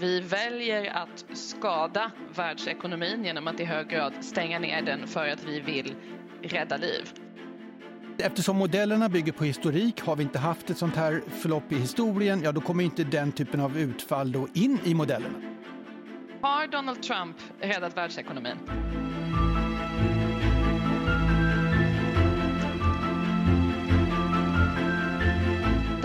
Vi väljer att skada världsekonomin genom att i hög grad stänga ner den för att vi vill rädda liv. Eftersom modellerna bygger på historik, har vi inte haft ett sånt här förlopp i historien, ja då kommer inte den typen av utfall då in i modellerna. Har Donald Trump räddat världsekonomin?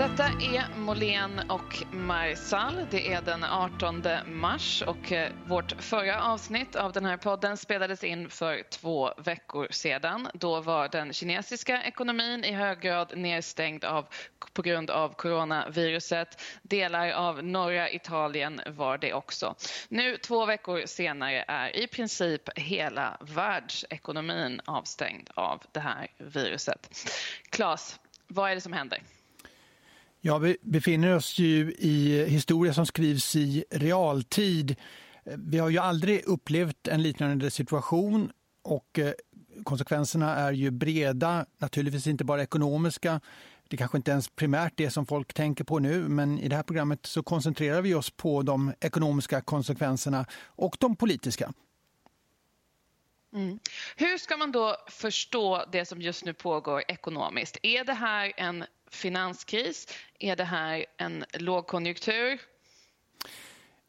Detta är Molén och Marsal. Det är den 18 mars och eh, vårt förra avsnitt av den här podden spelades in för två veckor sedan. Då var den kinesiska ekonomin i hög grad nedstängd av, på grund av coronaviruset. Delar av norra Italien var det också. Nu två veckor senare är i princip hela världsekonomin avstängd av det här viruset. Klas, vad är det som händer? Ja, vi befinner oss ju i historia som skrivs i realtid. Vi har ju aldrig upplevt en liknande situation och eh, konsekvenserna är ju breda, naturligtvis inte bara ekonomiska. Det kanske inte ens primärt det som folk tänker på nu, men i det här programmet så koncentrerar vi oss på de ekonomiska konsekvenserna och de politiska. Mm. Hur ska man då förstå det som just nu pågår ekonomiskt? Är det här en finanskris? Är det här en lågkonjunktur?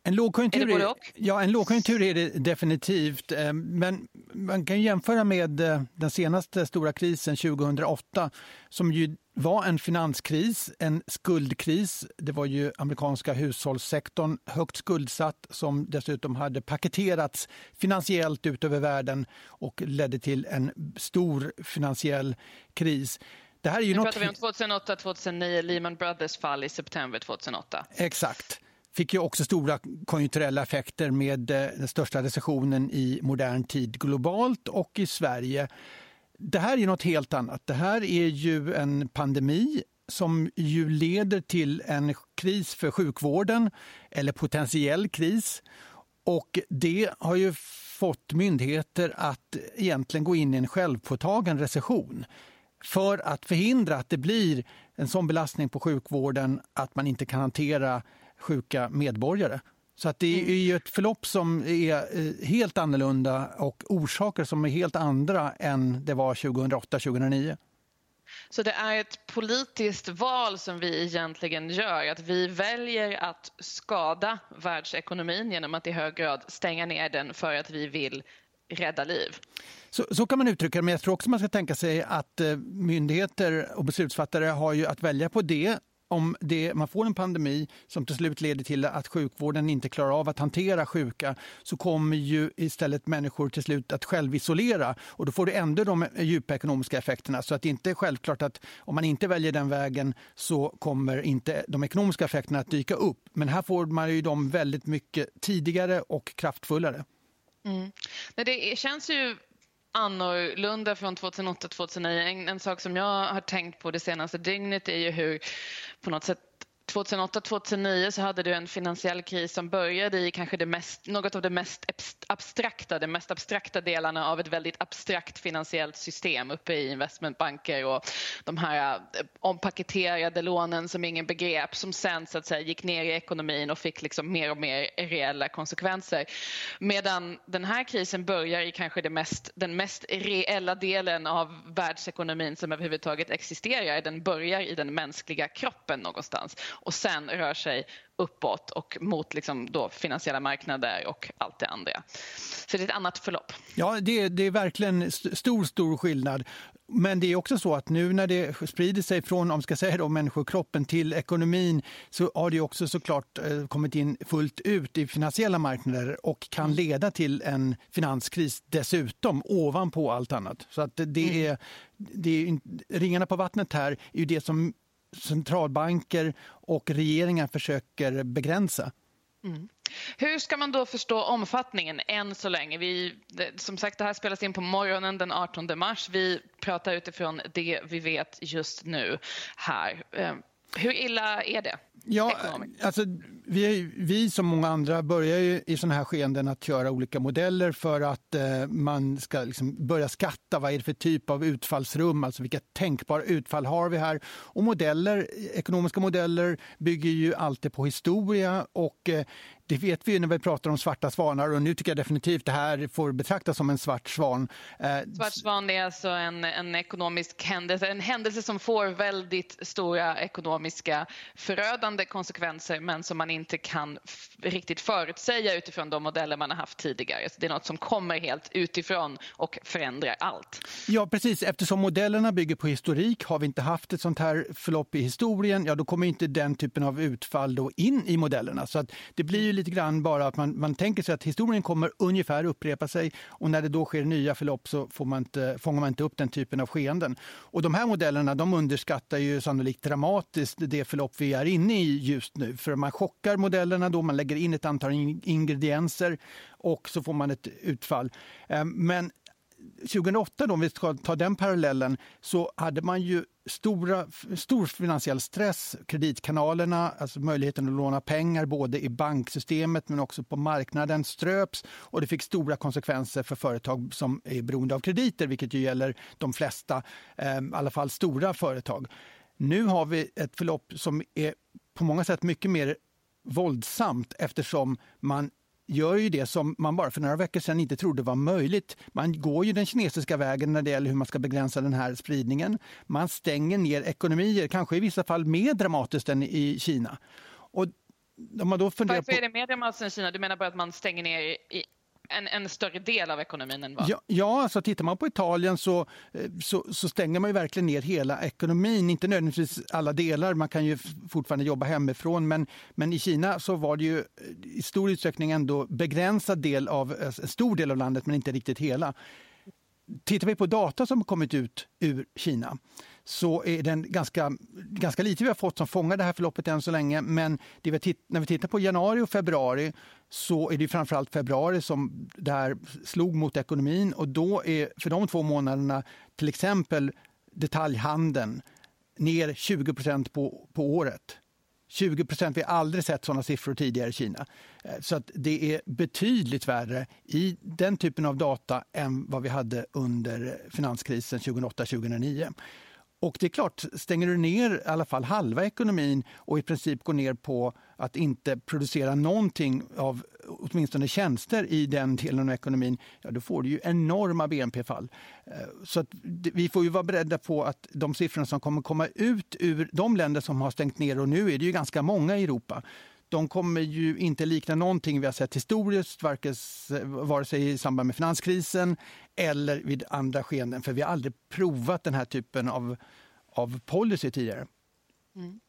En lågkonjunktur är, det ja, en lågkonjunktur är det definitivt. Eh, men man kan jämföra med eh, den senaste stora krisen 2008 som ju var en finanskris, en skuldkris. Det var ju amerikanska hushållssektorn högt skuldsatt som dessutom hade paketerats finansiellt ut över världen och ledde till en stor finansiell kris. Det här är ju nu något... pratar vi om 2008-2009, Lehman Brothers fall i september 2008. Exakt fick ju också stora konjunkturella effekter med eh, den största recessionen i modern tid globalt och i Sverige. Det här är något helt annat. Det här är ju en pandemi som ju leder till en kris för sjukvården, eller potentiell kris. Och det har ju fått myndigheter att egentligen gå in i en självpåtagen recession för att förhindra att det blir en sån belastning på sjukvården att man inte kan hantera sjuka medborgare. Så att det är ju ett förlopp som är eh, helt annorlunda och orsaker som är helt andra än det var 2008-2009. Så det är ett politiskt val som vi egentligen gör, att vi väljer att skada världsekonomin genom att i hög grad stänga ner den för att vi vill rädda liv. Så, så kan man uttrycka det, men jag tror också man ska tänka sig att eh, myndigheter och beslutsfattare har ju att välja på det om det, man får en pandemi som till slut leder till att sjukvården inte klarar av att hantera sjuka så kommer ju istället människor till slut att självisolera och då får du ändå de eh, djupa ekonomiska effekterna. Så att det inte är självklart att om man inte väljer den vägen så kommer inte de ekonomiska effekterna att dyka upp. Men här får man ju dem väldigt mycket tidigare och kraftfullare. Mm. det känns ju annorlunda från 2008-2009. En, en sak som jag har tänkt på det senaste dygnet är ju hur på något sätt 2008-2009 så hade du en finansiell kris som började i kanske det mest, något av det mest abstrakta, de mest abstrakta delarna av ett väldigt abstrakt finansiellt system uppe i investmentbanker och de här eh, ompaketerade lånen som ingen begrep som sen så att säga gick ner i ekonomin och fick liksom mer och mer reella konsekvenser. Medan den här krisen börjar i kanske det mest, den mest reella delen av världsekonomin som överhuvudtaget existerar. Den börjar i den mänskliga kroppen någonstans och sen rör sig uppåt och mot liksom då finansiella marknader och allt det andra. Så det är ett annat förlopp. Ja, det, det är verkligen stor, stor skillnad. Men det är också så att nu när det sprider sig från om ska säga då, människokroppen till ekonomin så har det också såklart eh, kommit in fullt ut i finansiella marknader och kan leda till en finanskris dessutom ovanpå allt annat. Så att det mm. är, det är ringarna på vattnet här är ju det som centralbanker och regeringar försöker begränsa. Mm. Hur ska man då förstå omfattningen än så länge? Vi, som sagt, det här spelas in på morgonen den 18 mars. Vi pratar utifrån det vi vet just nu här. Ehm, hur illa är det? Ja, alltså, vi, vi som många andra börjar ju i sådana här skeenden att göra olika modeller för att eh, man ska liksom börja skatta. Vad är det för typ av utfallsrum, alltså vilka tänkbara utfall har vi här. Och modeller, ekonomiska modeller bygger ju alltid på historia och eh, det vet vi när vi pratar om svarta svanar och nu tycker jag definitivt det här får betraktas som en svart svan. Eh, svart svan är alltså en, en ekonomisk händelse, en händelse som får väldigt stora ekonomiska förödande konsekvenser men som man inte kan riktigt förutsäga utifrån de modeller man har haft tidigare. Så det är något som kommer helt utifrån och förändrar allt. Ja precis, eftersom modellerna bygger på historik har vi inte haft ett sånt här förlopp i historien, ja då kommer inte den typen av utfall då in i modellerna. Så att det blir ju lite grann bara att man, man tänker sig att historien kommer ungefär upprepa sig och när det då sker nya förlopp så får man inte, fångar man inte upp den typen av skeenden. Och de här modellerna de underskattar ju sannolikt dramatiskt det förlopp vi är inne i just nu. För man chockar modellerna då, man lägger in ett antal ingredienser och så får man ett utfall. Ehm, men 2008, då, om vi ska ta den parallellen, så hade man ju stora, stor finansiell stress. Kreditkanalerna, alltså möjligheten att låna pengar både i banksystemet men också på marknaden ströps och det fick stora konsekvenser för företag som är beroende av krediter, vilket ju gäller de flesta, eh, i alla fall stora företag. Nu har vi ett förlopp som är på många sätt mycket mer våldsamt eftersom man gör ju det som man bara för några veckor sedan inte trodde var möjligt. Man går ju den kinesiska vägen när det gäller hur man ska begränsa den här spridningen. Man stänger ner ekonomier, kanske i vissa fall mer dramatiskt än i Kina. Och om man då funderar Varför på... är det mer dramatiskt än Kina? Du menar bara att man stänger ner i en, en, större del av ekonomin än vad? Ja, ja alltså tittar man på Italien så, eh, så, så, stänger man ju verkligen ner hela ekonomin. Inte nödvändigtvis alla delar, man kan ju fortfarande jobba hemifrån. Men, men i Kina så var det ju eh, i stor utsträckning ändå begränsad del av, eh, en stor del av landet men inte riktigt hela. Tittar vi på data som kommit ut ur Kina så är den ganska, ganska lite vi har fått som fångar det här förloppet än så länge. Men vi när vi tittar på januari och februari så är det framförallt februari som det här slog mot ekonomin och då är för de två månaderna till exempel detaljhandeln ner 20 på, på året. 20 procent. Vi har aldrig sett sådana siffror tidigare i Kina. Eh, så att det är betydligt värre i den typen av data än vad vi hade under finanskrisen 2008-2009. Och det är klart, stänger du ner i alla fall halva ekonomin och i princip går ner på att inte producera någonting av åtminstone tjänster i den delen av ekonomin, ja då får du ju enorma BNP-fall. Eh, så att vi får ju vara beredda på att de siffrorna som kommer komma ut ur de länder som har stängt ner, och nu är det ju ganska många i Europa, de kommer ju inte likna någonting vi har sett historiskt, vare sig i samband med finanskrisen eller vid andra skeenden, för vi har aldrig provat den här typen av, av policy tidigare. Mm.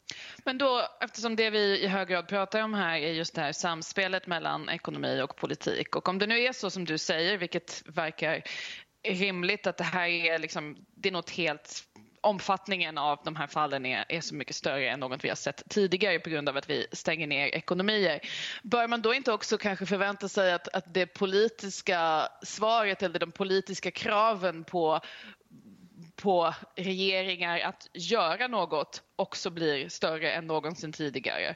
Men då, eftersom det vi i hög grad pratar om här är just det här samspelet mellan ekonomi och politik och om det nu är så som du säger, vilket verkar rimligt att det här är, liksom, det är något helt omfattningen av de här fallen är, är så mycket större än något vi har sett tidigare på grund av att vi stänger ner ekonomier. Bör man då inte också kanske förvänta sig att, att det politiska svaret eller de politiska kraven på på regeringar att göra något också blir större än någonsin tidigare.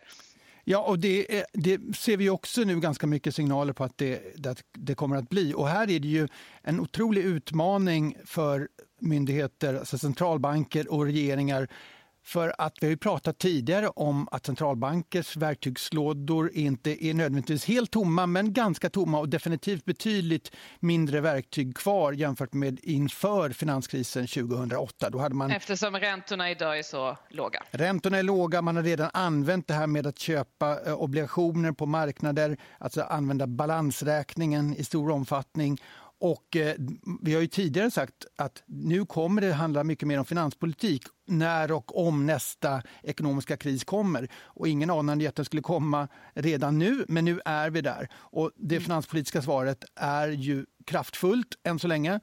Ja, och det, är, det, ser vi också nu ganska mycket signaler på att det, det, det, kommer att bli. Och här är det ju en otrolig utmaning för myndigheter, alltså centralbanker och regeringar för att vi har ju pratat tidigare om att centralbankers verktygslådor inte är nödvändigtvis helt tomma, men ganska tomma och definitivt betydligt mindre verktyg kvar jämfört med inför finanskrisen 2008. Då hade man... Eftersom räntorna idag är så låga. Räntorna är låga, man har redan använt det här med att köpa eh, obligationer på marknader, alltså använda balansräkningen i stor omfattning och eh, vi har ju tidigare sagt att nu kommer det handla mycket mer om finanspolitik när och om nästa ekonomiska kris kommer. Och ingen anade att den skulle komma redan nu, men nu är vi där. Och det mm. finanspolitiska svaret är ju kraftfullt än så länge.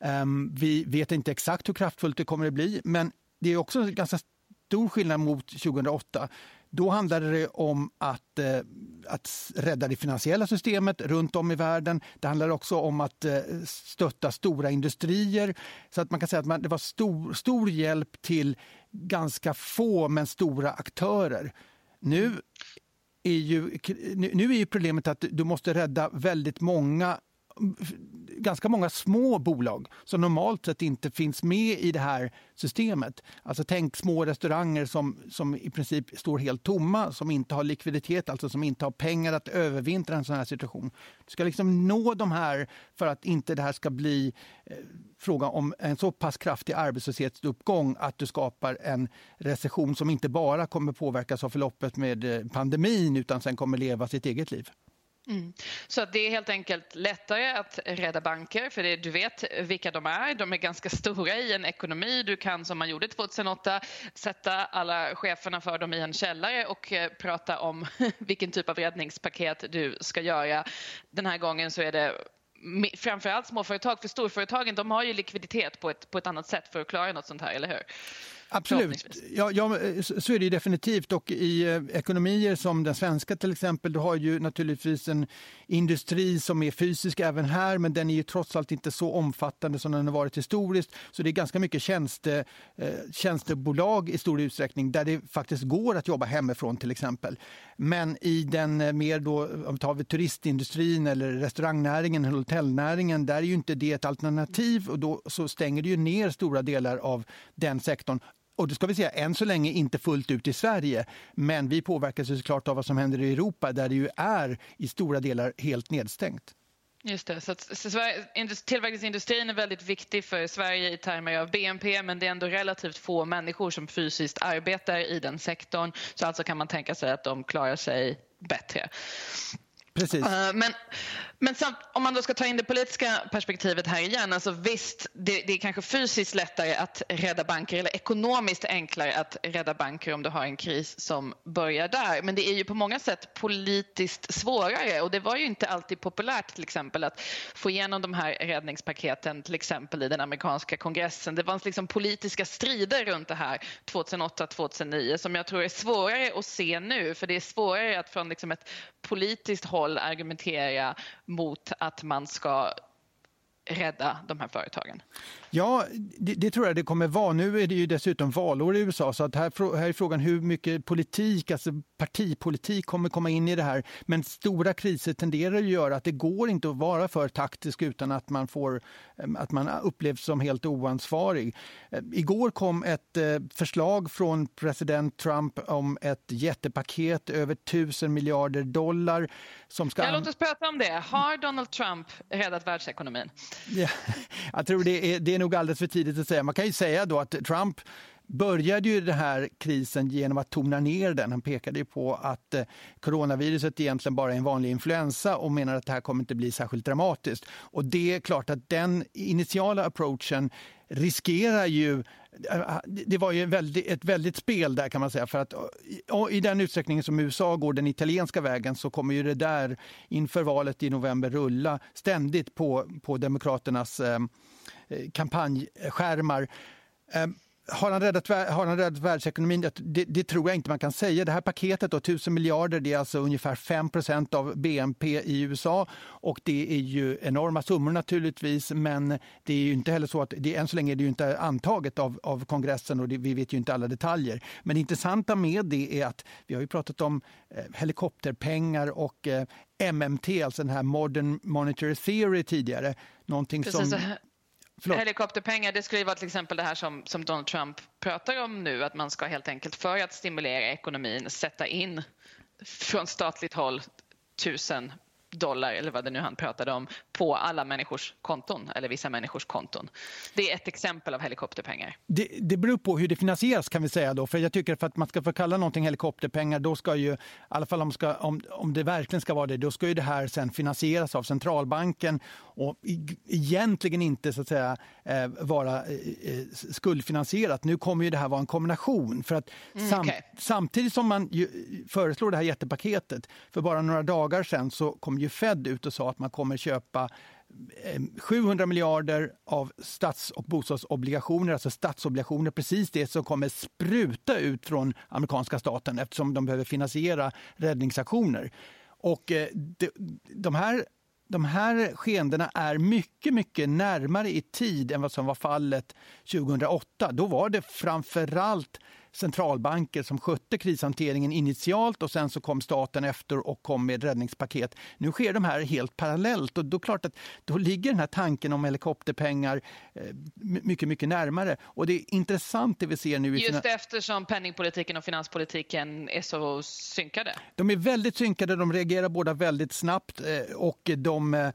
Um, vi vet inte exakt hur kraftfullt det kommer att bli, men det är också ganska stor skillnad mot 2008 då handlade det om att, eh, att rädda det finansiella systemet runt om i världen. Det handlade också om att eh, stötta stora industrier. Så att man kan säga att man, det var stor, stor hjälp till ganska få men stora aktörer. Nu är ju, nu är ju problemet att du måste rädda väldigt många ganska många små bolag som normalt sett inte finns med i det här systemet. Alltså tänk små restauranger som, som i princip står helt tomma, som inte har likviditet, alltså som inte har pengar att övervintra en sån här situation. Du ska liksom nå de här för att inte det här ska bli eh, fråga om en så pass kraftig arbetslöshetsuppgång att du skapar en recession som inte bara kommer påverkas av förloppet med eh, pandemin utan sen kommer leva sitt eget liv. Mm. Så det är helt enkelt lättare att rädda banker för det, du vet vilka de är. De är ganska stora i en ekonomi. Du kan som man gjorde 2008 sätta alla cheferna för dem i en källare och eh, prata om vilken typ av räddningspaket du ska göra. Den här gången så är det framförallt småföretag, för storföretagen de har ju likviditet på ett, på ett annat sätt för att klara något sånt här, eller hur? Absolut, ja, ja, så är det definitivt. Och i eh, ekonomier som den svenska till exempel, du har ju naturligtvis en industri som är fysisk även här, men den är ju trots allt inte så omfattande som den har varit historiskt. Så det är ganska mycket tjänste, eh, tjänstebolag i stor utsträckning där det faktiskt går att jobba hemifrån till exempel. Men i den eh, mer då, om tar vi turistindustrin eller restaurangnäringen eller hotellnäringen, där är ju inte det ett alternativ och då så stänger det ju ner stora delar av den sektorn och det ska vi säga, än så länge inte fullt ut i Sverige. Men vi påverkas såklart av vad som händer i Europa där det ju är i stora delar helt nedstängt. Just det, så, att, så tillverkningsindustrin är väldigt viktig för Sverige i termer av BNP men det är ändå relativt få människor som fysiskt arbetar i den sektorn så alltså kan man tänka sig att de klarar sig bättre. Precis. Eh, men men samt, om man då ska ta in det politiska perspektivet här igen, alltså visst, det, det, är kanske fysiskt lättare att rädda banker eller ekonomiskt enklare att rädda banker om du har en kris som börjar där. Men det är ju på många sätt politiskt svårare och det var ju inte alltid populärt till exempel att få igenom de här räddningspaketen till exempel i den amerikanska kongressen. Det fanns liksom politiska strider runt det här 2008-2009 som jag tror är svårare att se nu för det är svårare att från liksom ett politiskt håll argumentera mot att man ska rädda de här företagen? Ja, det, det, tror jag det kommer vara. Nu är det ju dessutom valår i USA så att här, här är frågan hur mycket politik, alltså partipolitik kommer komma in i det här. Men stora kriser tenderar att göra att det går inte att vara för taktisk utan att man, får, eh, att man upplevs som helt oansvarig. Eh, igår kom ett eh, förslag från president Trump om ett jättepaket över tusen miljarder dollar. Som ska... Ja, låt oss prata om det. Har Donald Trump räddat världsekonomin? Ja, jag tror det är, det är nog alldeles för tidigt att säga. Man kan ju säga då att Trump började ju den här krisen genom att tona ner den. Han pekade ju på att eh, coronaviruset egentligen bara är en vanlig influensa och menar att det här kommer inte bli särskilt dramatiskt. Och det är klart att den initiala approachen riskerar ju äh, äh, det var ju väldigt, ett väldigt spel där kan man säga. För att äh, i den utsträckning som USA går den italienska vägen så kommer ju det där inför valet i november rulla ständigt på, på Demokraternas eh kampanjskärmar. Har han, räddat, har han räddat världsekonomin? Det, det, tror jag inte man kan säga. Det här paketet, då, 1000 miljarder, det är alltså ungefär 5% av BNP i USA. Och det är ju enorma summor naturligtvis, men det är ju inte heller så att det, än så länge är det ju inte antaget av, av kongressen och det, vi vet ju inte alla detaljer. Men det intressanta med det är att vi har ju pratat om eh, helikopterpengar och eh, MMT, alltså den här Modern Monetary Theory tidigare. Någonting Precis. som Förlåt. Helikopterpengar, det skulle ju vara till exempel det här som, som Donald Trump pratar om nu, att man ska helt enkelt för att stimulera ekonomin sätta in från statligt håll tusen dollar eller vad det nu han pratade om på alla människors konton eller vissa människors konton. Det är ett exempel av helikopterpengar. Det, det beror på hur det finansieras kan vi säga då. För jag tycker för att man ska få kalla någonting helikopterpengar då ska ju, i alla fall om, ska, om, om det verkligen ska vara det, då ska ju det här sen finansieras av centralbanken och egentligen inte så att säga eh, vara eh, eh, skuldfinansierat. Nu kommer ju det här vara en kombination för att mm, sam, okay. samtidigt som man föreslår det här jättepaketet för bara några dagar sedan så kom ju Fed ut och sa att man kommer köpa 700 miljarder av stats och bostadsobligationer, alltså statsobligationer, precis det som kommer spruta ut från amerikanska staten eftersom de behöver finansiera räddningsaktioner. Och eh, de, de här de här skeendena är mycket, mycket närmare i tid än vad som var fallet 2008. Då var det framförallt centralbanker som skötte krishanteringen initialt och sen så kom staten efter och kom med räddningspaket. Nu sker de här helt parallellt och då klart att då ligger den här tanken om helikopterpengar eh, mycket, mycket närmare. Och det är intressant det vi ser nu. Just eftersom penningpolitiken och finanspolitiken är så synkade. De är väldigt synkade, de reagerar båda väldigt snabbt eh, och de eh,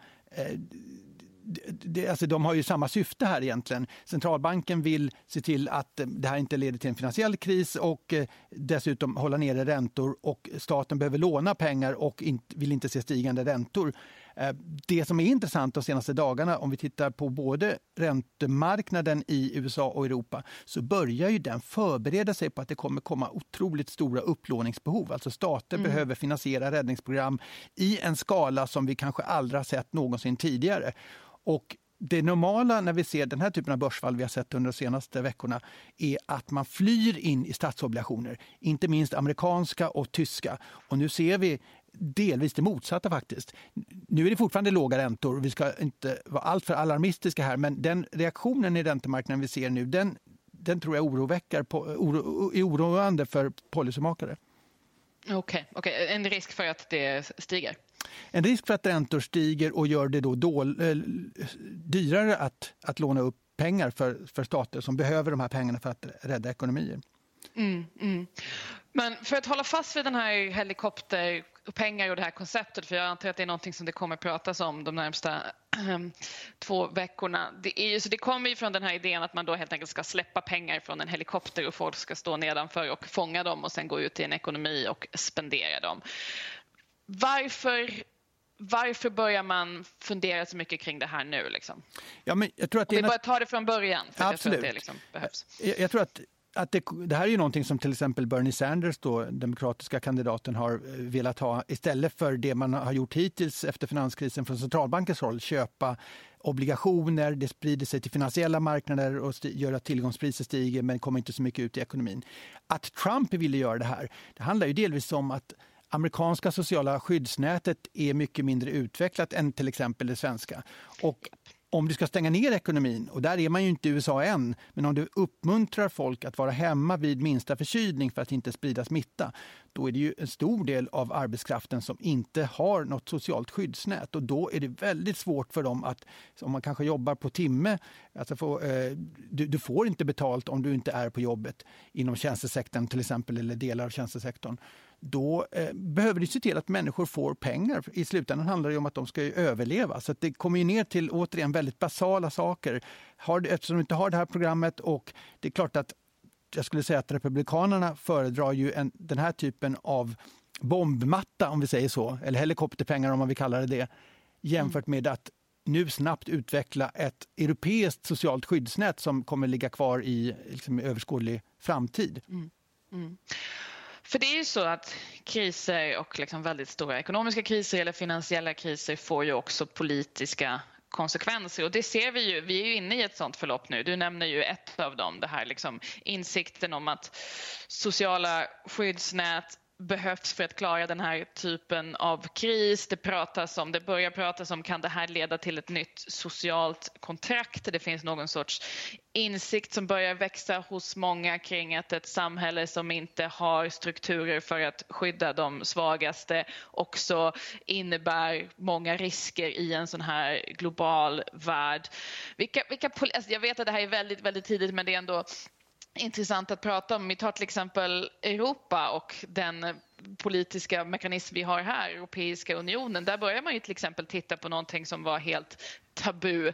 det, alltså de har ju samma syfte här egentligen. Centralbanken vill se till att det här inte leder till en finansiell kris och dessutom hålla nere räntor och staten behöver låna pengar och vill inte se stigande räntor. Eh, det som är intressant de senaste dagarna, om vi tittar på både räntemarknaden i USA och Europa, så börjar ju den förbereda sig på att det kommer komma otroligt stora upplåningsbehov. Alltså stater mm. behöver finansiera räddningsprogram i en skala som vi kanske aldrig har sett någonsin tidigare. Och det normala när vi ser den här typen av börsfall vi har sett under de senaste veckorna är att man flyr in i statsobligationer, inte minst amerikanska och tyska. Och nu ser vi delvis det motsatta faktiskt. Nu är det fortfarande låga räntor vi ska inte vara alltför alarmistiska här men den reaktionen i räntemarknaden vi ser nu den, den tror jag oro, är oroande för policymakare. Okej, okay, okay, en risk för att det stiger? En risk för att räntor stiger och gör det då dål, eh, dyrare att, att låna upp pengar för, för stater som behöver de här pengarna för att rädda ekonomier. Mm, mm. Men för att hålla fast vid den här helikopterpengar och det här konceptet, för jag antar att det är någonting som det kommer pratas om de närmsta två veckorna. Det, är ju, så det kommer ju från den här idén att man då helt enkelt ska släppa pengar från en helikopter och folk ska stå nedanför och fånga dem och sen gå ut i en ekonomi och spendera dem. Varför varför börjar man fundera så mycket kring det här nu? Liksom? Ja, men jag tror att Om vi bara tar det från början. Absolut. Jag tror att det liksom behövs. Jag, jag tror att att det, det, här är ju någonting som till exempel Bernie Sanders, då, demokratiska kandidaten, har eh, velat ha istället för det man har gjort hittills efter finanskrisen från centralbankens roll, köpa obligationer, det sprider sig till finansiella marknader och gör att tillgångspriser stiger men kommer inte så mycket ut i ekonomin. Att Trump ville göra det här, det handlar ju delvis om att amerikanska sociala skyddsnätet är mycket mindre utvecklat än till exempel det svenska. Och om du ska stänga ner ekonomin, och där är man ju inte i USA än, men om du uppmuntrar folk att vara hemma vid minsta förkylning för att inte sprida smitta, då är det ju en stor del av arbetskraften som inte har något socialt skyddsnät och då är det väldigt svårt för dem att, om man kanske jobbar på timme, alltså få, eh, du, du, får inte betalt om du inte är på jobbet inom tjänstesektorn till exempel, eller delar av tjänstesektorn då eh, behöver du se till att människor får pengar. I slutändan handlar det om att de ska överleva. Så det kommer ju ner till återigen väldigt basala saker. Har, eftersom du inte har det här programmet och det är klart att jag skulle säga att Republikanerna föredrar ju en, den här typen av bombmatta, om vi säger så, eller helikopterpengar om man vill kalla det det, jämfört med att nu snabbt utveckla ett europeiskt socialt skyddsnät som kommer ligga kvar i liksom, överskådlig framtid. Mm. Mm. För det är ju så att kriser och liksom väldigt stora ekonomiska kriser eller finansiella kriser får ju också politiska konsekvenser och det ser vi ju. Vi är ju inne i ett sånt förlopp nu. Du nämner ju ett av dem, det här liksom insikten om att sociala skyddsnät behövs för att klara den här typen av kris. Det pratas om, det börjar pratas om, kan det här leda till ett nytt socialt kontrakt? Det finns någon sorts insikt som börjar växa hos många kring att ett samhälle som inte har strukturer för att skydda de svagaste också innebär många risker i en sån här global värld. Vilka, vilka, alltså jag vet att det här är väldigt, väldigt tidigt men det är ändå intressant att prata om. Vi tar till exempel Europa och den politiska mekanism vi har här, Europeiska unionen. Där börjar man ju till exempel titta på någonting som var helt tabu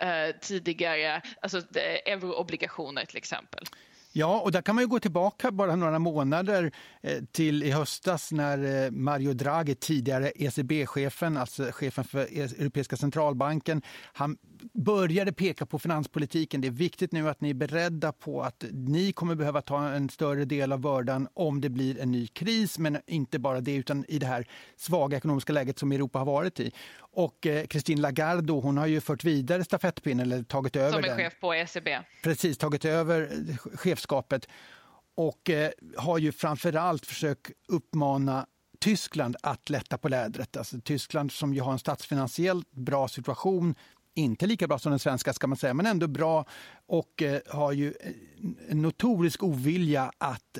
eh, tidigare, alltså eh, euroobligationer till exempel. Ja, och där kan man ju gå tillbaka bara några månader eh, till i höstas när eh, Mario Draghi, tidigare ECB-chefen, alltså chefen för e- Europeiska centralbanken, han började peka på finanspolitiken. Det är viktigt nu att ni är beredda på att ni kommer behöva ta en större del av bördan om det blir en ny kris, men inte bara det utan i det här svaga ekonomiska läget som Europa har varit i. Och eh, Christine Lagarde hon har ju fört vidare stafettpinnen, eller tagit över Som är den. chef på ECB. Precis, tagit över chefskapet och eh, har ju framförallt försökt uppmana Tyskland att lätta på lädret. Alltså Tyskland som ju har en statsfinansiellt bra situation inte lika bra som den svenska ska man säga, men ändå bra och eh, har ju en notorisk ovilja att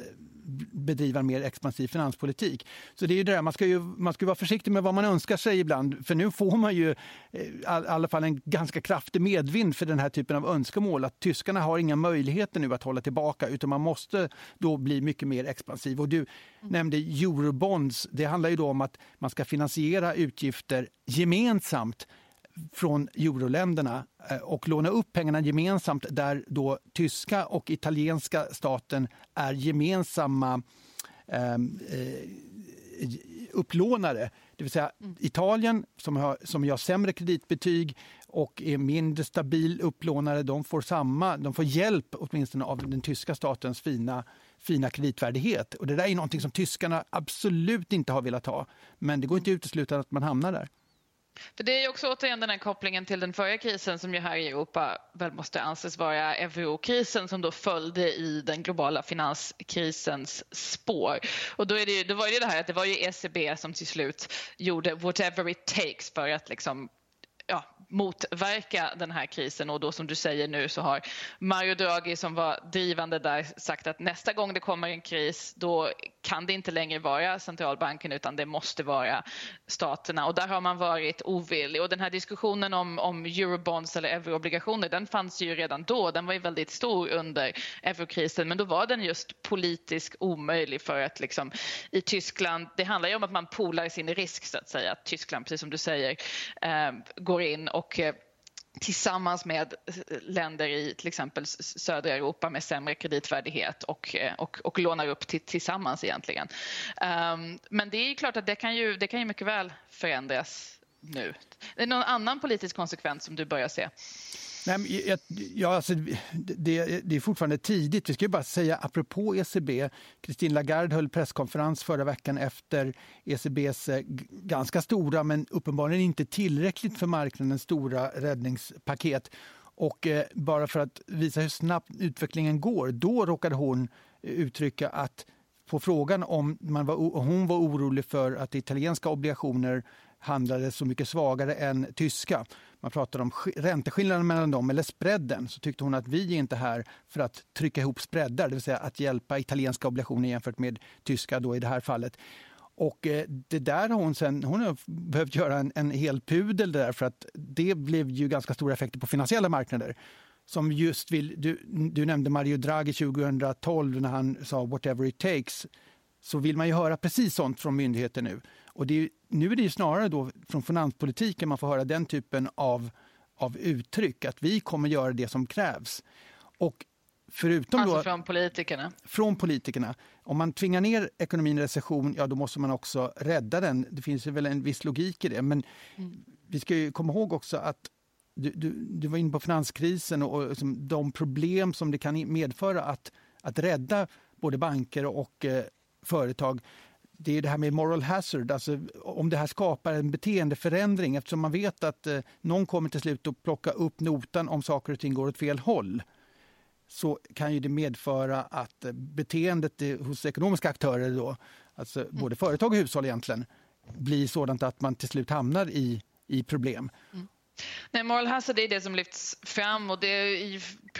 bedriva en mer expansiv finanspolitik. Så det är ju det där, man ska ju man ska vara försiktig med vad man önskar sig ibland för nu får man ju eh, i alla fall en ganska kraftig medvind för den här typen av önskemål. Att tyskarna har inga möjligheter nu att hålla tillbaka utan man måste då bli mycket mer expansiv. Och du mm. nämnde eurobonds. Det handlar ju då om att man ska finansiera utgifter gemensamt från euroländerna eh, och låna upp pengarna gemensamt där då tyska och italienska staten är gemensamma ehm, eh, upplånare. Det vill säga mm. Italien som har, som har sämre kreditbetyg och är mindre stabil upplånare, de får, samma, de får hjälp åtminstone av den tyska statens fina, fina kreditvärdighet. Och det där är någonting som tyskarna absolut inte har velat ha. Men det går inte att utesluta att man hamnar där. För det är också återigen den här kopplingen till den förra krisen som ju här i Europa väl måste anses vara eurokrisen som då följde i den globala finanskrisens spår. Och då, är det, då var det det här att det var ju ECB som till slut gjorde whatever it takes för att liksom ja, motverka den här krisen. Och då som du säger nu så har Mario Draghi som var drivande där sagt att nästa gång det kommer en kris då kan det inte längre vara centralbanken utan det måste vara staterna. Och där har man varit ovillig. Och den här diskussionen om, om eurobonds eller euroobligationer den fanns ju redan då, den var ju väldigt stor under eurokrisen. Men då var den just politiskt omöjlig för att liksom i Tyskland, det handlar ju om att man polar sin risk så att säga, att Tyskland precis som du säger eh, går in och och eh, tillsammans med eh, länder i till exempel södra Europa med sämre kreditvärdighet och, eh, och, och lånar upp till, tillsammans egentligen. Um, men det är klart att det kan, ju, det kan ju mycket väl förändras nu. Är Det någon annan politisk konsekvens som du börjar se? Nej, jag, ja, alltså, det, det, är fortfarande tidigt. Vi ska bara säga, apropå ECB, Christine Lagarde höll presskonferens förra veckan efter ECBs eh, ganska stora, men uppenbarligen inte tillräckligt för marknaden, stora räddningspaket. Och eh, bara för att visa hur snabbt utvecklingen går, då råkade hon eh, uttrycka att på frågan om man var, hon var orolig för att italienska obligationer handlade så mycket svagare än tyska man pratar om ränteskillnaden mellan dem, eller spreaden, så tyckte hon att vi är inte här för att trycka ihop spreadar, det vill säga att hjälpa italienska obligationer jämfört med tyska då i det här fallet. Och eh, det där har hon sen, hon har behövt göra en, en hel pudel där för att det blev ju ganska stora effekter på finansiella marknader. Som just vill, du, du nämnde Mario Draghi 2012 när han sa whatever it takes. Så vill man ju höra precis sånt från myndigheter nu. Och det är, nu är det snarare då från finanspolitiken man får höra den typen av, av uttryck, att vi kommer göra det som krävs. Och förutom alltså då, från politikerna? Från politikerna. Om man tvingar ner ekonomin i recession, ja då måste man också rädda den. Det finns väl en viss logik i det. Men mm. vi ska komma ihåg också att du, du, du, var inne på finanskrisen och, och liksom de problem som det kan medföra att, att rädda både banker och eh, företag det är det här med moral hazard, alltså om det här skapar en beteendeförändring eftersom man vet att eh, någon kommer till slut att plocka upp notan om saker och ting går åt fel håll så kan ju det medföra att eh, beteendet hos ekonomiska aktörer, då, alltså mm. både företag och hushåll egentligen, blir sådant att man till slut hamnar i, i problem. Mm. Nej, moral hazard är det som lyfts fram och det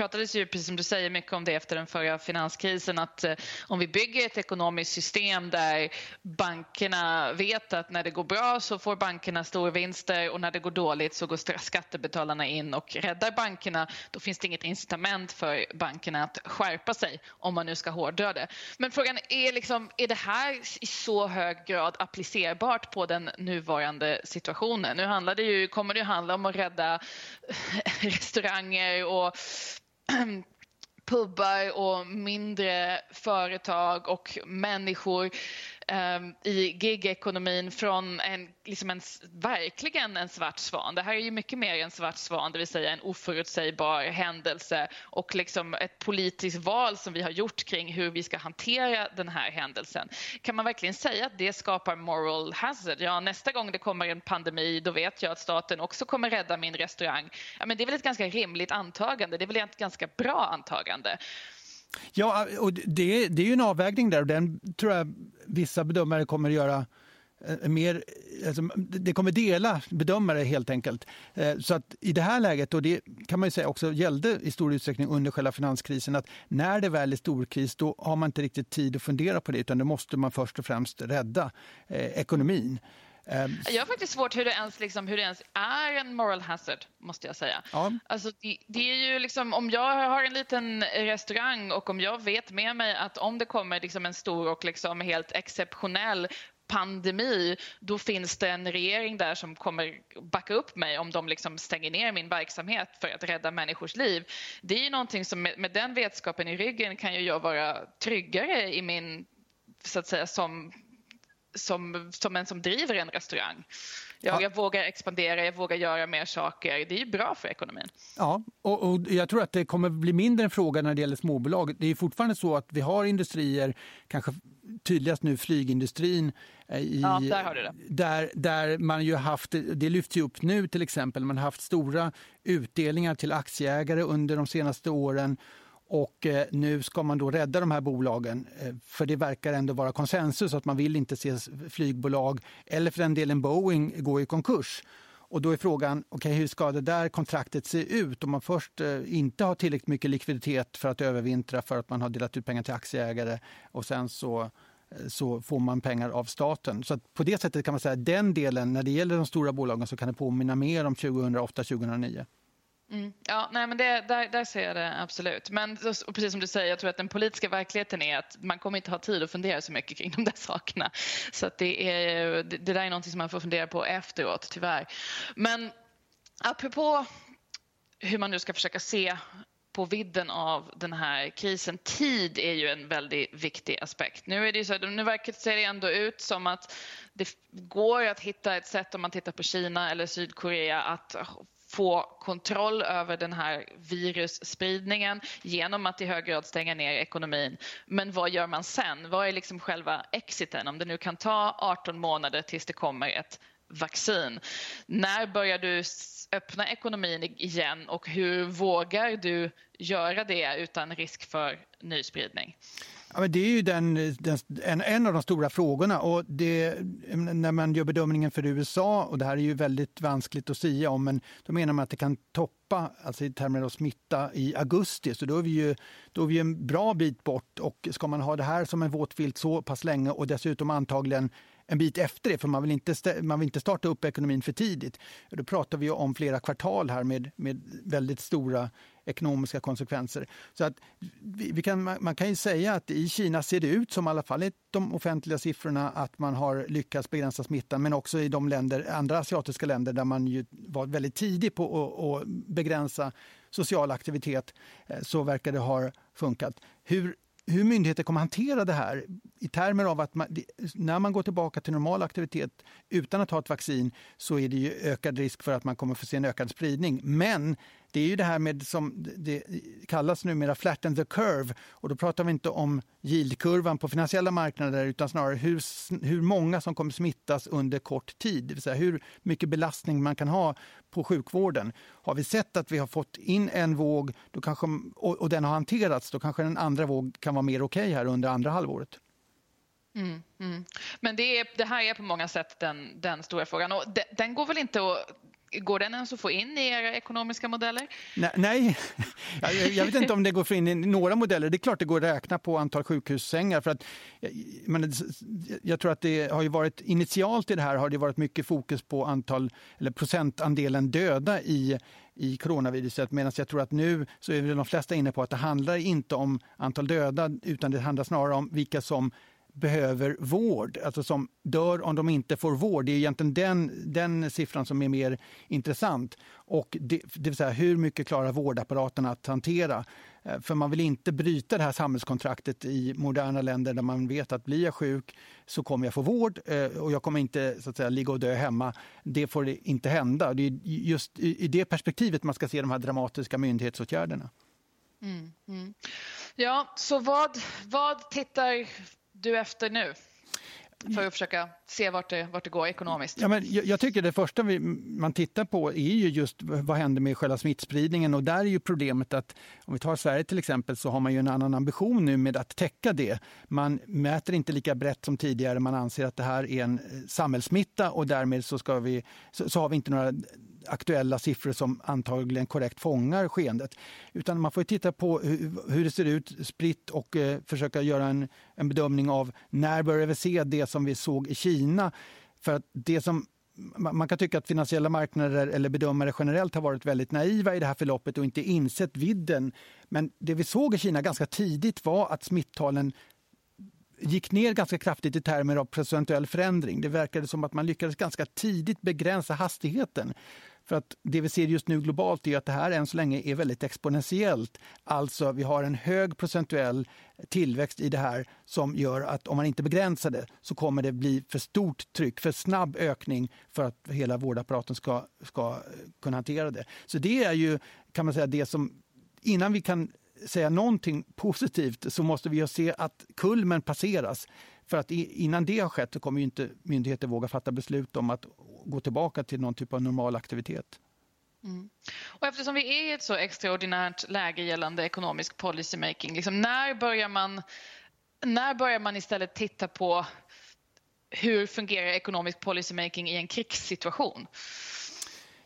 pratades ju precis som du säger mycket om det efter den förra finanskrisen att eh, om vi bygger ett ekonomiskt system där bankerna vet att när det går bra så får bankerna storvinster och när det går dåligt så går skattebetalarna in och räddar bankerna då finns det inget incitament för bankerna att skärpa sig om man nu ska hårdra det. Men frågan är liksom, är det här i så hög grad applicerbart på den nuvarande situationen? Nu handlar det ju, kommer det ju handla om att rädda restauranger och pubbar och mindre företag och människor Ehm, i gigekonomin från en, liksom en, verkligen en svart svan. Det här är ju mycket mer en svart svan, det vill säga en oförutsägbar händelse och liksom ett politiskt val som vi har gjort kring hur vi ska hantera den här händelsen. Kan man verkligen säga att det skapar moral hazard? Ja, nästa gång det kommer en pandemi då vet jag att staten också kommer rädda min restaurang. Ja, men det är väl ett ganska rimligt antagande, det är väl ett ganska bra antagande. Ja, och det, det är ju en avvägning där och den tror jag vissa bedömare kommer att göra eh, mer, alltså, det kommer dela bedömare helt enkelt. Eh, så att i det här läget, och det kan man ju säga också gällde i stor utsträckning under själva finanskrisen, att när det väl är storkris då har man inte riktigt tid att fundera på det utan då måste man först och främst rädda eh, ekonomin. Ehm, jag har faktiskt svårt hur det ens, liksom, hur det ens är en moral hazard, måste jag säga. Ja. Alltså, det, det, är ju liksom, om jag har en liten restaurang och om jag vet med mig att om det kommer liksom en stor och liksom helt exceptionell pandemi, då finns det en regering där som kommer backa upp mig om de liksom stänger ner min verksamhet för att rädda människors liv. Det är ju någonting som med, med den vetskapen i ryggen kan ju jag vara tryggare i min, så att säga, som som, som en som driver en restaurang. Jag, ja. jag, vågar expandera, jag vågar göra mer saker. Det är bra för ekonomin. Ja, och, och, jag tror att det kommer bli mindre en fråga när det gäller småbolag. Det är fortfarande så att vi har industrier, kanske tydligast nu flygindustrin. Eh, I, ja, där. Där, där man ju haft, det lyfts ju upp nu till exempel, man har haft stora utdelningar till aktieägare under de senaste åren och eh, nu ska man då rädda de här bolagen, eh, för det verkar ändå vara konsensus att man vill inte se flygbolag, eller för den delen Boeing, gå i konkurs. Och då är frågan, okay, hur ska det där kontraktet se ut om man först eh, inte har tillräckligt mycket likviditet för att övervintra för att man har delat ut pengar till aktieägare och sen så så får man pengar av staten. Så på det sättet kan man säga att den delen, när det gäller de stora bolagen, så kan det påminna mer om 2008-2009. Mm. Ja, nej, men det, där, där ser jag det absolut. Men precis som du säger, jag tror att den politiska verkligheten är att man kommer inte ha tid att fundera så mycket kring de där sakerna. Så att det, är, det, det där är något som man får fundera på efteråt, tyvärr. Men apropå hur man nu ska försöka se på vidden av den här krisen. Tid är ju en väldigt viktig aspekt. Nu, är det så, nu verkar det se ändå ut som att det går att hitta ett sätt om man tittar på Kina eller Sydkorea att få kontroll över den här virusspridningen genom att i hög grad stänga ner ekonomin. Men vad gör man sen? Vad är liksom själva exiten? Om det nu kan ta 18 månader tills det kommer ett vaccin. När börjar du öppna ekonomin igen och hur vågar du göra det utan risk för nyspridning? Ja, men det är ju den, den, en, en av de stora frågorna. Och det, när man gör bedömningen för USA, och det här är ju väldigt vanskligt att säga om, men då menar man att det kan toppa, alltså i termer av smitta, i augusti. Så då är vi ju, då är vi en bra bit bort. Och ska man ha det här som en våt filt så pass länge och dessutom antagligen en bit efter det, för man vill inte, man vill inte starta upp ekonomin för tidigt. Då pratar vi om flera kvartal här med, med väldigt stora ekonomiska konsekvenser. Så att vi kan, man kan ju säga att i Kina ser det ut som, i alla fall i de offentliga siffrorna, att man har lyckats begränsa smittan. Men också i de länder, andra asiatiska länder där man ju var väldigt tidig på att begränsa social aktivitet eh, så verkar det ha funkat. Hur hur myndigheter kommer hantera det här i termer av att man, när man går tillbaka till normal aktivitet utan att ha ett vaccin så är det ju ökad risk för att man kommer få se en ökad spridning. Men det är ju det här med som det kallas numera flatten the curve och då pratar vi inte om yieldkurvan på finansiella marknader utan snarare hur, hur många som kommer smittas under kort tid, det vill säga hur mycket belastning man kan ha på sjukvården. Har vi sett att vi har fått in en våg då kanske, och, och den har hanterats, då kanske en andra våg kan vara mer okej okay här under andra halvåret. Mm, mm. Men det, är, det, här är på många sätt den, den stora frågan. Och de, den går väl inte att Går den ens att få in i era ekonomiska modeller? Nej, jag, jag vet inte om det går att få in i några modeller. Det är klart det går att räkna på antal sjukhussängar. För att, men, jag tror att det har ju varit initialt i det här har det varit mycket fokus på antal eller procentandelen döda i i coronaviruset medan jag tror att nu så är de flesta inne på att det handlar inte om antal döda utan det handlar snarare om vilka som behöver vård, alltså som dör om de inte får vård. Det är egentligen den, den siffran som är mer intressant. Och det, det vill säga hur mycket klarar vårdapparaten att hantera? Eh, för man vill inte bryta det här samhällskontraktet i moderna länder där man vet att blir jag sjuk så kommer jag få vård eh, och jag kommer inte så att säga, ligga och dö hemma. Det får inte hända. Det är just i det perspektivet man ska se de här dramatiska myndighetsåtgärderna. Mm, mm. Ja, så vad, vad tittar du efter nu? för att försöka se vart det, vart det går ekonomiskt? Ja, men jag, jag tycker det första vi, man tittar på är ju just vad händer med själva smittspridningen och där är ju problemet att om vi tar Sverige till exempel så har man ju en annan ambition nu med att täcka det. Man mäter inte lika brett som tidigare, man anser att det här är en eh, samhällssmitta och därmed så, ska vi, så, så har vi inte några aktuella siffror som antagligen korrekt fångar skeendet. Utan man får titta på hur, det ser ut spritt och eh, försöka göra en, en bedömning av när börjar vi se det som vi såg i Kina. För att det som man kan tycka att finansiella marknader eller bedömare generellt har varit väldigt naiva i det här förloppet och inte insett vidden. Men det vi såg i Kina ganska tidigt var att smittalen gick ner ganska kraftigt i termer av procentuell förändring. Det verkade som att man lyckades ganska tidigt begränsa hastigheten. För att det vi ser just nu globalt är att det här än så länge är väldigt exponentiellt. Alltså vi har en hög procentuell tillväxt i det här som gör att om man inte begränsar det så kommer det bli för stort tryck, för snabb ökning för att hela vårdapparaten ska, ska kunna hantera det. Så det är ju kan man säga det som innan vi kan säga någonting positivt så måste vi se att kulmen passeras. För att innan det har skett så kommer inte myndigheter våga fatta beslut om att gå tillbaka till någon typ av normal aktivitet. Mm. Och eftersom vi är i ett så extraordinärt läge gällande ekonomisk policymaking, liksom när, börjar man, när börjar man istället titta på hur fungerar ekonomisk policymaking i en krigssituation?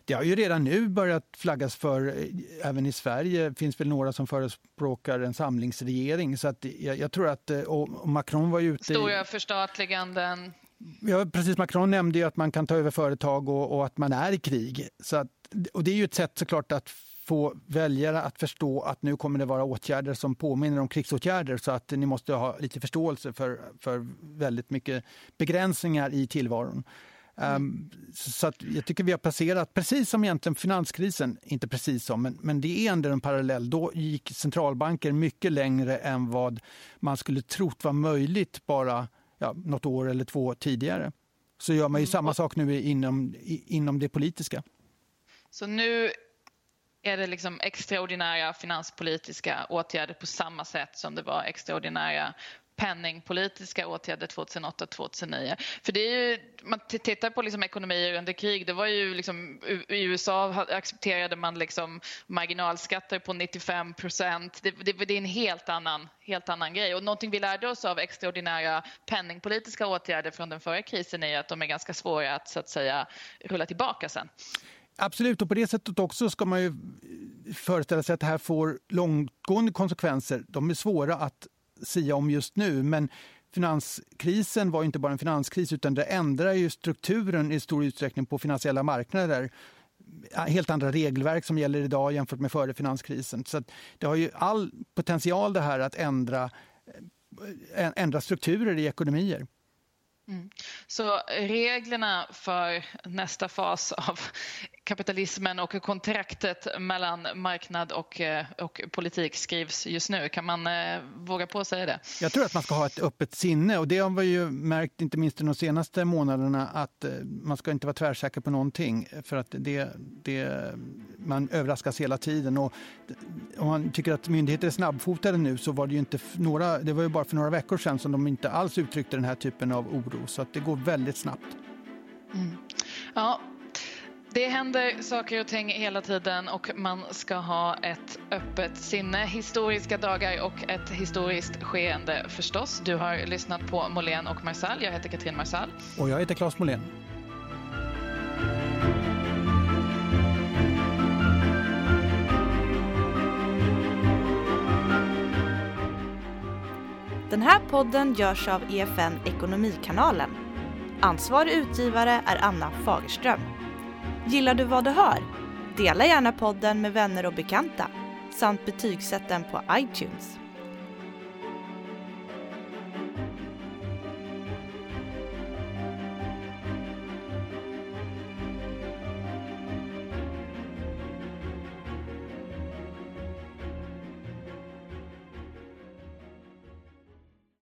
Det har ju redan nu börjat flaggas för, eh, även i Sverige finns väl några som förespråkar en samlingsregering. Så att jag, jag tror att, eh, och Macron var ju ute... Stora förstatliganden. Ja, precis. Macron nämnde ju att man kan ta över företag och, och att man är i krig. Så att, och det är ju ett sätt såklart att få väljare att förstå att nu kommer det vara åtgärder som påminner om krigsåtgärder så att ni måste ha lite förståelse för, för väldigt mycket begränsningar i tillvaron. Um, så jag tycker vi har passerat, precis som egentligen finanskrisen, inte precis som, men, men det är ändå en parallell. Då gick centralbanker mycket längre än vad man skulle trott var möjligt bara ja, något år eller två tidigare. Så gör man ju mm. samma sak nu inom, inom det politiska. Så nu är det liksom extraordinära finanspolitiska åtgärder på samma sätt som det var extraordinära penningpolitiska åtgärder 2008-2009. För det är ju, man tittar på liksom ekonomier under krig, det var ju liksom, i USA accepterade man liksom marginalskatter på 95 procent. Det, det, det, är en helt annan, helt annan grej. Och någonting vi lärde oss av extraordinära penningpolitiska åtgärder från den förra krisen är att de är ganska svåra att så att säga rulla tillbaka sen. Absolut, och på det sättet också ska man ju eh, föreställa sig att det här får långtgående konsekvenser. De är svåra att sia om just nu. Men finanskrisen var inte bara en finanskris utan det ändrar ju strukturen i stor utsträckning på finansiella marknader. Helt andra regelverk som gäller idag jämfört med före finanskrisen. Så det har ju all potential det här att ändra, eh, ändra strukturer i ekonomier. Mm. Så reglerna för nästa fas av kapitalismen och kontraktet mellan marknad och, eh, och politik skrivs just nu. Kan man eh, våga på säga det? Jag tror att man ska ha ett öppet sinne och det har vi ju märkt inte minst de senaste månaderna att eh, man ska inte vara tvärsäker på någonting för att det, det, man överraskas hela tiden. Och om man tycker att myndigheter är snabbfotade nu så var det ju inte några, det var ju bara för några veckor sedan som de inte alls uttryckte den här typen av oro så att det går väldigt snabbt. Mm. Ja, det händer saker och ting hela tiden och man ska ha ett öppet sinne. Historiska dagar och ett historiskt skeende förstås. Du har lyssnat på Molén och Marsall. Jag heter Katrin Marsall. Och jag heter Claes Molén. Den här podden görs av EFN Ekonomikanalen. Ansvarig utgivare är Anna Fagerström. Gillar du vad du hör? Dela gärna podden med vänner och bekanta samt betygsätt den på iTunes.